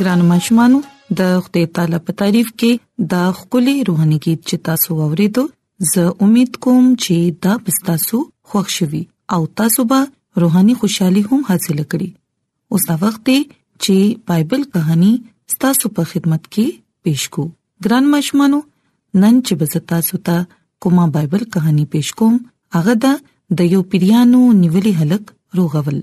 ګران مشمانو د خپل تعالی په تعریف کې دا خولي روحاني गीत چې تاسو ورېدو زه امید کوم چې دا پستاسو خوښ شوي او تاسو به روحاني خوشحالي هم حاصل کړئ اوس دا وخت دی چې بایبل کہانی ستاسو په خدمت کې پېښ کو ګران مشمانو نن چې بزتا سوتا کومه بایبل کہانی پېښ کوم هغه دا د یو پیرانو نیولې هلک روغول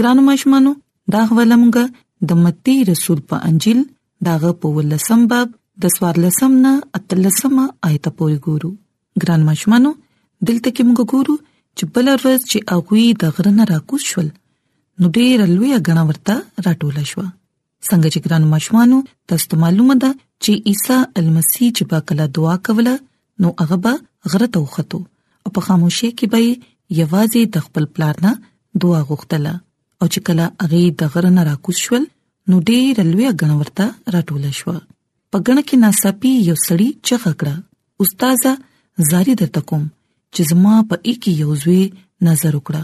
ګران مشمانو دا ولمغه د متی رسول په انجیل داغه په ولسم باب د سوار لسم نه اتلسم آیت پورې ګورو ګران مشمانو دلته کې موږ ګورو چې بل ورځ چې اغوي د غرنه راکوز شول نو ډېر لوی غنا ورته راټول شو څنګه چې ګران مشمانو تاسو ته معلومه ده چې عیسی المسی چې په کله دعا کوله نو هغه به غره ته وختو او په خاموشي کې به یوازې د خپل پلار نه دعا غوښتله او چې کله هغه د غره نه راکوز شول نو ډېر لوی غنا ورته راټول شو په ګڼه کې ناڅاپي یو سړی چغه کړه استاد زاری درته کوم چې زما په ایکی یو زوی نظر وکړه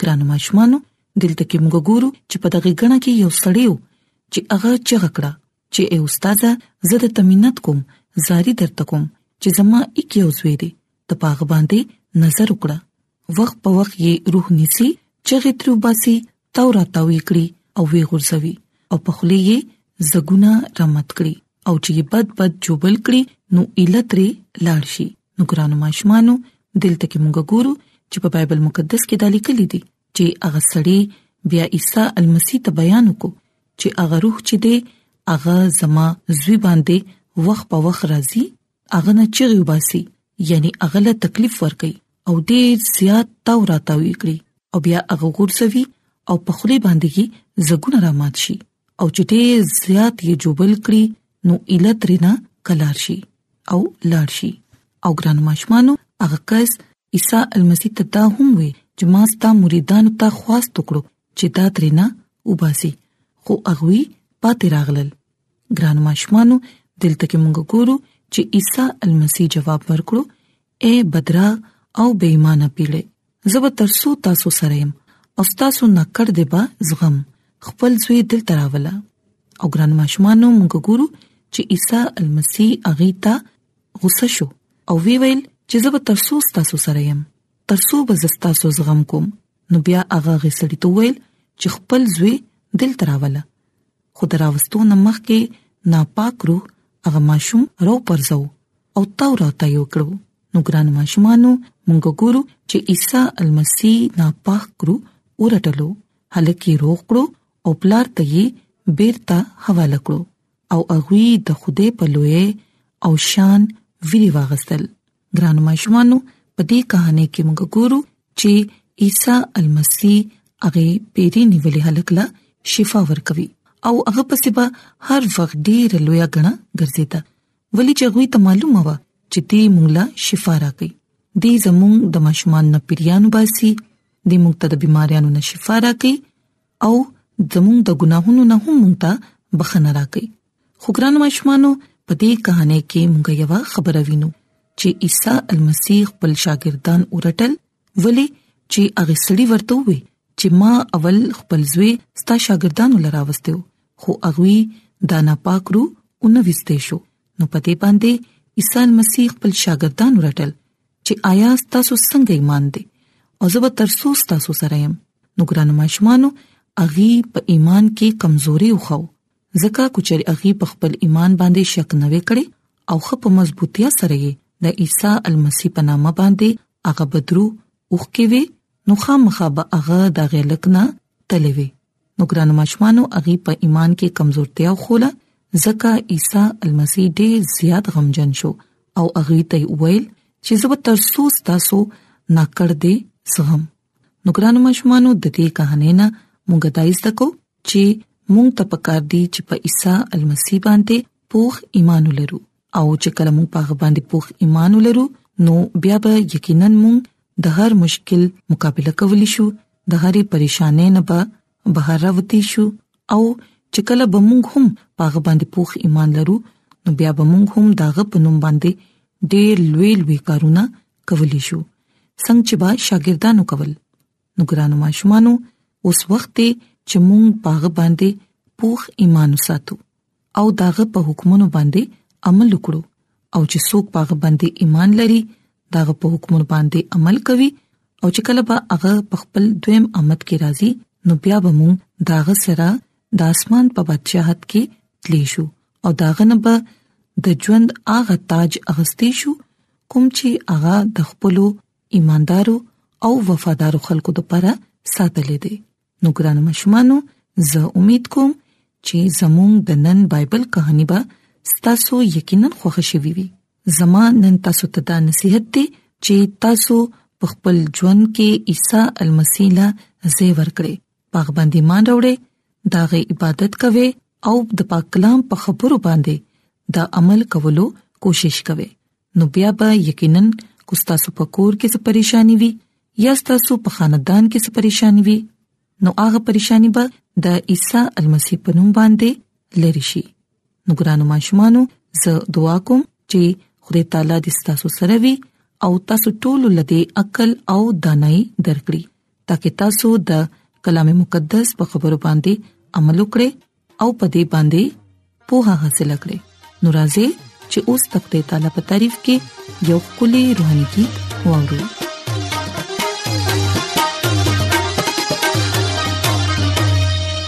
ګران ماشومانو دلته کې موږ ګورو چې په دغه ګڼه کې یو سړی و چې هغه چغه کړه چې ای استاد زه د تمنت کوم زاری درته کوم چې زما ایکی یو زوی دی ته پاغه باندې نظر وکړه وخت په وخت یې روح نیسی چغې تر وباسي تاو را تاو یې کړي او وی غورځوي او په خلی یې زګونه رامت کړي او چې بد بد جوبل کړي نو التري لاړ شي نو ګرانو ماشمانو دلته کې موږ ګورو چې په بایبل مقدس کې د لیکل دي چې هغه سړی بیا عیسی المسی ته بیان وکړو چې هغه روح چې دی هغه زما زوی باندې وخت په وخت راځي هغه نه چغي وباسي یعنی هغه له تکلیف ورکي او ډیر زیات تاو راتاو کړي او بیا هغه غورځوي او په خلی باندې کې زګونه رامات شي او چې ډیر زیات یې جوبل کړي نو اله ترنا کلار شي او لاړ شي او ګران ماشمانو هغه کس عیسی المسیح ته دا هم وی چې ما ستا مریدانو ته خواست وکړو چې دا ترنا وباسي خو اغوي پاتې راغلل ګران ماشومانو دلته کې موږ ګورو چې عیسی المسی جواب ورکړو اے بدرا او بې ایمانه پیړې زه به ترسو تاسو سره يم او تاسو نکړ دې با زغم خپل زوی دل تراوله او ګران ماشومانو موږ ګورو چې عیسی المسی اغي ته غوسه شو او وی ویل چې زه به ترسو تاسو سره يم ترسو به زستا سو زغم کوم نو بیا هغه غسړی ته ویل چې خپل زوی دل تراوله خو دراوستو نه مخکې ناپاک روح هغه ماشوم رو پرځو او تاو را تایو کړو نو ګران ماشومانو مونږ ګورو چې عیسی المسی ناپاک روح ورټلو هلکه روغ کړو او پلار ته یې بیرته حواله کړو او هغه د خوده په لوی او شان ویری واغستل ګران ماشومانو په دې کہانی کې موږ ګورو چې عیسی المسی هغه پیری نیولې هلکلا شفا ورکوي او هغه په سبا هر وخت ډیر لوی غنا ګرځیدا ولی چې غوي ته معلومه و چې دې موږ لا شفا راکړي دې زموږ د ماشومان نه پیریانو باسي دې موږ ته د بيماريانو نه شفا راکړي او زموږ د ګناهونو نه هم موږ ته بخنه راکړي خو ګران ماشومانو په دې کہانی کې موږ یو خبره وینو چې عیسی المسیح خپل شاګردان اورټل ولی چې هغه سړي ورته وي چې ما اول خپل زوی ستا شاګردانو لراوستو خو هغه دا نه پاک رو او نه وستې شو نو په دې باندې عیسی المسیح خپل شاګردان اورټل چې آیا تاسو څنګه ایمان دي او زه به تر څو تاسو سره يم نو ګرانو ماشومانو اغي په ایمان کې کمزوري وخو ځکه کوچري اغي په خپل ایمان باندې شک نه وکړي او خپ په مضبوطیا سره یې د عیسی المسی په نامه باندې هغه بدرو اوخ کې وي نو خامخا به هغه د غیلک نه تلې وي نو ګران ماشمانو اغي په ایمان کې کمزورتیا خوله ځکه عیسی المسی ډېر زیات غمجن شو او اغي ته ویل چې زه به تر څو تاسو ناکړ دې سهم نو ګران مشمانو د دې کہانی نه مونږ دایز تکو چې مونږ ته پکار دي چې په عیسی المسی باندې پوخ ایمان ولرو او چې کله مونږ په هغه باندې پوخ ایمان ولرو نو بیا به یقینا مونږ د هر مشکل مقابله کولی شو د هرې پریشانې نه به بهر راوتی شو او چې کله به مونږ هم په هغه باندې پوخ ایمان لرو نو بیا به مونږ هم داغه په نوم باندې ډېر لوی لوی کارونه کولی شو څنګه چې با شاګردانو کول نو ګرانو ماشومانو اوس وخت دی چې مونږ باغ باندې پوخ ایمان وساتو او داغه په حکمونو باندې عمل وکړو او چې څوک باغ باندې ایمان لري داغه په حکمونو باندې عمل کوي او چې کله به هغه په خپل دویم امت کې راځي نو بیا به مونږ داغه سره د اسمان په بادشاہت کې تلی شو او داغه نه به د ژوند هغه تاج اغستې شو کوم چې هغه د خپل ایماندارو او وفادارو خلکو لپاره ساتلې دي نو ګران مشمانو زه امید کوم چې زموږ د نن بایبل کہانی به تاسو یقینا خوښ شي وي زما نن تاسو ته دا نصيحت دي چې تاسو په خپل ژوند کې عیسی المسیح له زی ورکړي پاغ باندې مان وروړي داغه عبادت کوي او د پاک کلام په خبرو باندې د عمل کولو کوشش کوي نو بیا به یقینا کو تاسو په کور کې څه پریشانی وي یا تاسو په خاندان کې څه پریشانی وي نو هغه پریشانی به د عیسی المسی په نوم باندې لری شي نو ګرانو ماشومانو زه دعا کوم چې خدای تعالی دې تاسو سره وي او تاسو ټول لدی عقل او دانای درکړي ترڅو تاسو د کلام مقدس په خبرو باندې عمل وکړئ او په دې باندې پوهه حاصل کړئ نورازې چې اوس تخته تعالی په تعریف کې یو کلی روحاني کی وورو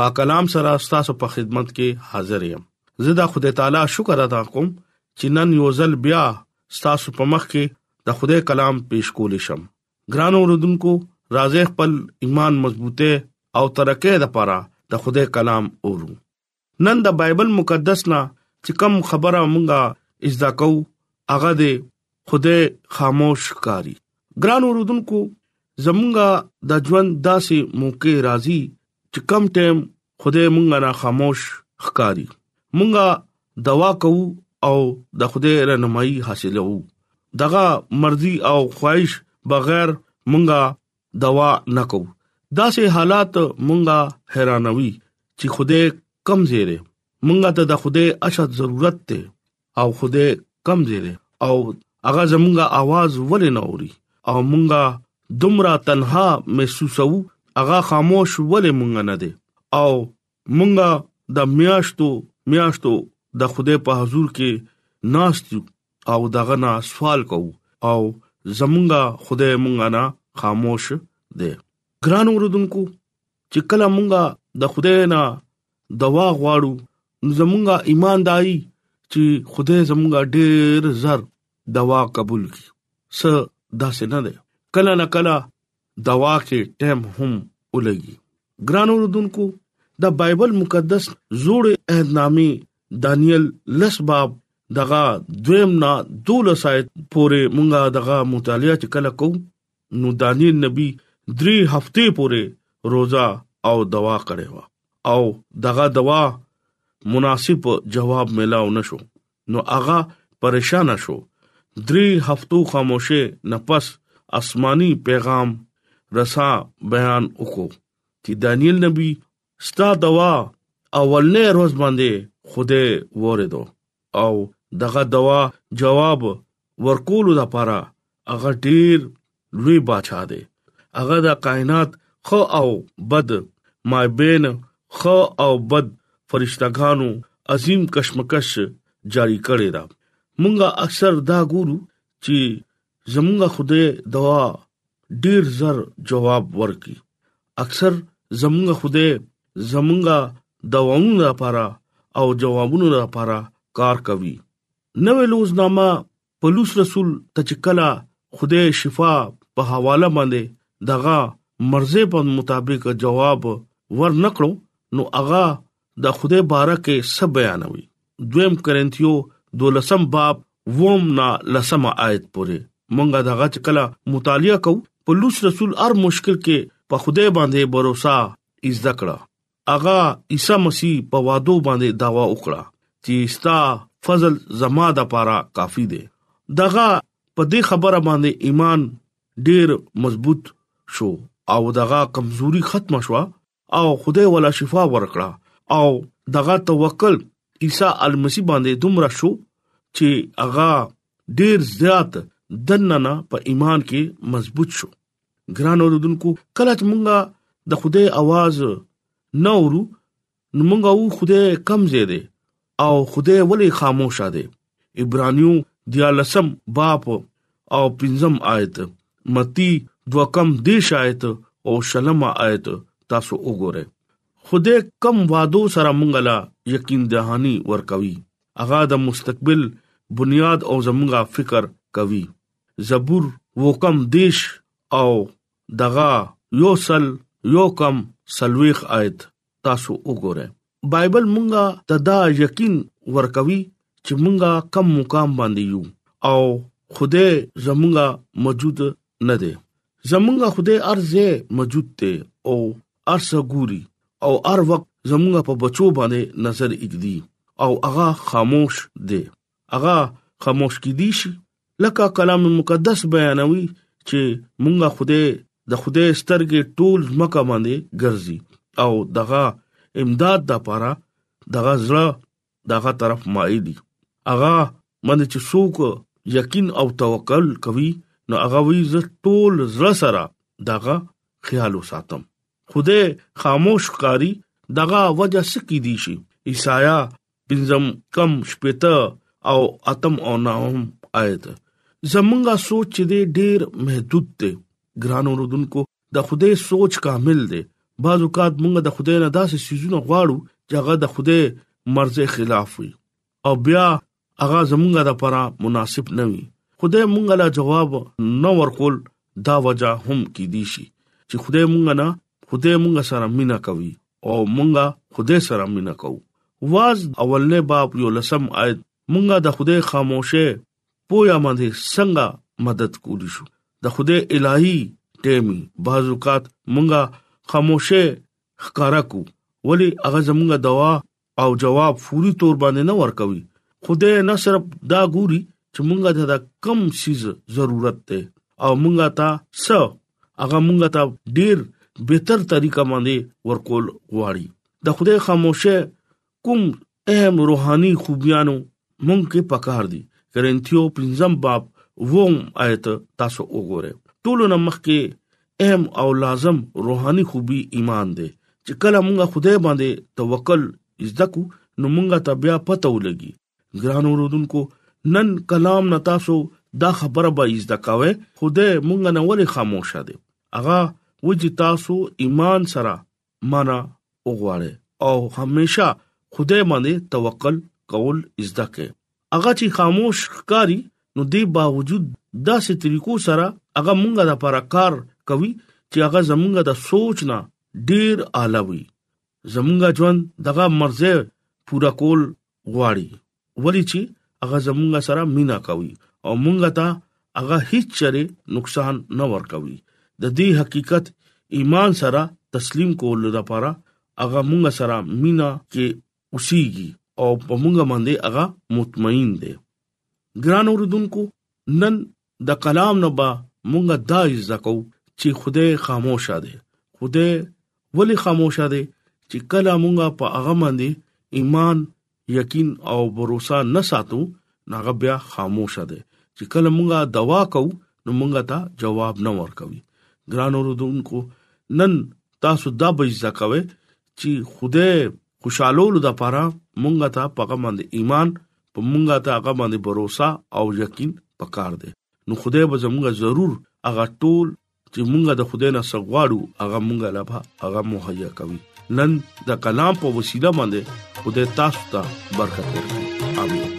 پاک کلام سره ستاسو په خدمت کې حاضر یم زه د خدای تعالی شکر ادا کوم چې نن یو ځل بیا ستاسو په مخ کې د خدای کلام پیش کول شم ګران اوردونکو راځي خپل ایمان مضبوطه او ترقه د پاره د خدای کلام اورو نن د بایبل مقدس نه چې کوم خبره مونږه ازدا کو هغه د خدای خاموش ښکاری ګران اوردونکو زمونږه د ژوند داسې موقع راځي چې کم ټیم خدای مونږه نه خاموش ښکاری مونږه دوا کوو او د خدای رنمایي حاصلو دغه مرضی او خواهش بغیر مونږه دوا نکو داسې حالات مونږه حیرانوي چې خدای کم زیره مونږه ته د خدای اشد ضرورت ته او خوده کم ځای دی او هغه زمونږه आवाज ولې نه اوري او مونږه دومره تنها محسوسو هغه خاموش ولې مونږ نه دی او مونږه د میاشتو میاشتو د خوده په حضور کې ناست یو او دغه نه سوال کو او زمونږه خوده مونږه نه خاموش دی ګران اوردونکو چې کله مونږه د خوده نه دوا غواړو نو زمونږه ایمان دای چې خدای زمونږه ډېر زر دوا قبول کړي س داسې نه ده کله نه کله دوا کې ټیم هم ولګي ګران اوردونکو د بایبل مقدس جوړ عہدنامه دانیل لس باب دغه دویم نه دولس آیت پورې مونږه دغه مطالعه چې کله کوو نو دانیل نبی درې هفته پورې روزه او دوا کړې و او دغه دوا مناسب جواب ملاو نشو نو هغه پریشان شو درې هفتو خاموشه نه پس آسماني پیغام رسا بیان وکړو چې دانیل نبی ستا دوا اولنې روز باندې خوده وره دو او دغه دوا جواب ورکولو لپاره هغه ډیر لوی بچا دی هغه د کائنات خو او بد مابین خو او بد فرشتګانو عظیم کشمکش جاری کړی دا مونږه اکثر دا ګورو چې زمونږه خدای دوا ډیر زر جواب ورکي اکثر زمونږه خدای زمونږه دواونو لپاره او جوابونو لپاره کار کوي نوې لوزنامه پولیس رسول تچکلا خدای شفا په حواله باندې دغه مرزه په مطابق جواب ورنکړو نو هغه د خدای باره کې څه بیانوي دویم کرنتیو دولسم باب ووم نا لسم آیت پورې مونږه دغه چکلا مطالعه کو پولس رسول هر مشکل کې په خدای باندې باور از دکړه اغا عیسی مسیح په وادو باندې داوا وکړه چې ستا فضل زما د پاره کافی دی دغه په دې خبره باندې ایمان ډیر مضبوط شو او دغه کمزوري ختم شوه او خدای ولا شفا ورکړه او دغه توکل عیسی المسی باندې دومره شو چې هغه ډیر زیات دننه په ایمان کې مضبوط شو ګران اوردونکو کله چې مونږه د خدای आवाज نه اورو نو مونږه وو خدای کم زیاده او خدای ولې خاموش دی عبرانیو دیالسم باپ او پنځم آیت متی دو کم دی شایت او شلم آیت تاسو وګورئ خدای کم وادو سره مونږ لا یقین دهانی ورکوي اغا د مستقبل بنیاد او زمونږه فکر کوي زبور وکم دیش او دغه یو سل یو کم سلويخ آیت تاسو وګورئ بایبل مونږه ته دا یقین ورکوي چې مونږه کم مقام باندې یو او خوده زمونږه موجود نه دی زمونږه خوده ارزه موجود دی او ارسه ګوري او ار وخت زمونږه په بچو باندې نظر اګدي او هغه خاموش دی هغه خاموش کې دي شي لکه کلام مقدس بیانوي چې مونږه خوده د خوده سترګې ټول مکه باندې ګرځي او دغه امداد د پاره دغه زړه دغه طرف مایي دي هغه باندې چې څوک یقین او توکل کوي نو هغه وی ز ټول زړه سره دغه خیال وساتم خوده خاموش کاری دغه وجه سکی دی شي عیسایا پنځم کم شپته او اتم او نهم آیت زمونږه سوچ دې ډیر محدود دی ګران اوردونکو د خوده سوچ کامل دی بعض اوقات مونږ د خوده نه داسې سيزونه غواړو چې هغه د خوده مرزه خلاف وي او بیا هغه زمونږه د لپاره مناسب نه وي خوده مونږه لا جواب نه ورکول دا وجہ هم کې دي شي چې خوده مونږ نه خوده مونږ سره مینا کوي او مونږه خدای سره مینا کوو واز اولنې باب یو لسم آیت مونږه د خدای خاموشه پویا باندې څنګه مدد کولی شو د خدای الهي ټیمی بازوکات مونږه خاموشه ښکارا کو ولی هغه زمونږه دوا او جواب فوري تور باندې نه ورکوي خدای نه صرف دا ګوري چې مونږه ته دا کم سیز ضرورت ده او مونږه ته څه هغه مونږه ته ډیر بهتر طریقه باندې ورکول غواړي د خدای خاموشه کوم اهم روحاني خوبيانو مونږ کې پکار دي کرنتیو پنځم باب ووم آیت تاسو وګوره ټولو نه مخکې اهم او لازم روحاني خوبي ایمان دی چې کله مونږ خدای باندې توکل زده کو نو مونږ ته بیا پته ولګي ګران اوردونکو نن کلام نه تاسو دا خبره به زده کاوه خدای مونږ نه ولې خاموشه دی اغه وجه تاسو ایمان سره مانا وغواړي او همیشه خدای باندې توکل کول زده کړئ هغه چې خاموش ښکاری نو دی باوجود داسې طریقو سره هغه مونږه د لپاره کار کوي چې هغه زمونږه د سوچ نه ډیر اعلی وي زمونږه ژوند دغه مرزه پورا کول غواړي ولی چې هغه زمونږ سره مینا کوي او مونږ ته هغه هیڅ چره نقصان نه ور کوي د دې حقیقت ایمان سره تسلیم کول لپاره هغه مونږ سره مینا کې اوسېږي او په مونږ باندې هغه مطمئن دی ګران اوردونکو نن د کلام نه با مونږه دا زده کو چې خدای خاموشه دی خدای ولی خاموشه دی چې کله مونږه په هغه باندې ایمان یقین او باور نه ساتو هغه بیا خاموشه دی چې کله مونږه دوا کو نو مونږه ته جواب نه ورکوي ګران اوردونکو نن تاسو دا به ځکه کوي چې خوده خوشالولو د پاره مونږه ته پغه مند ایمان په مونږه ته هغه باندې باور او یقین پکار دی نو خدای به زمونږه ضرور هغه ټول چې مونږه د خدای نه سغواړو هغه مونږه لا به هغه مهیا کوي نن د کلام په وسیله باندې خدای تاسو ته برکت ورکړي امين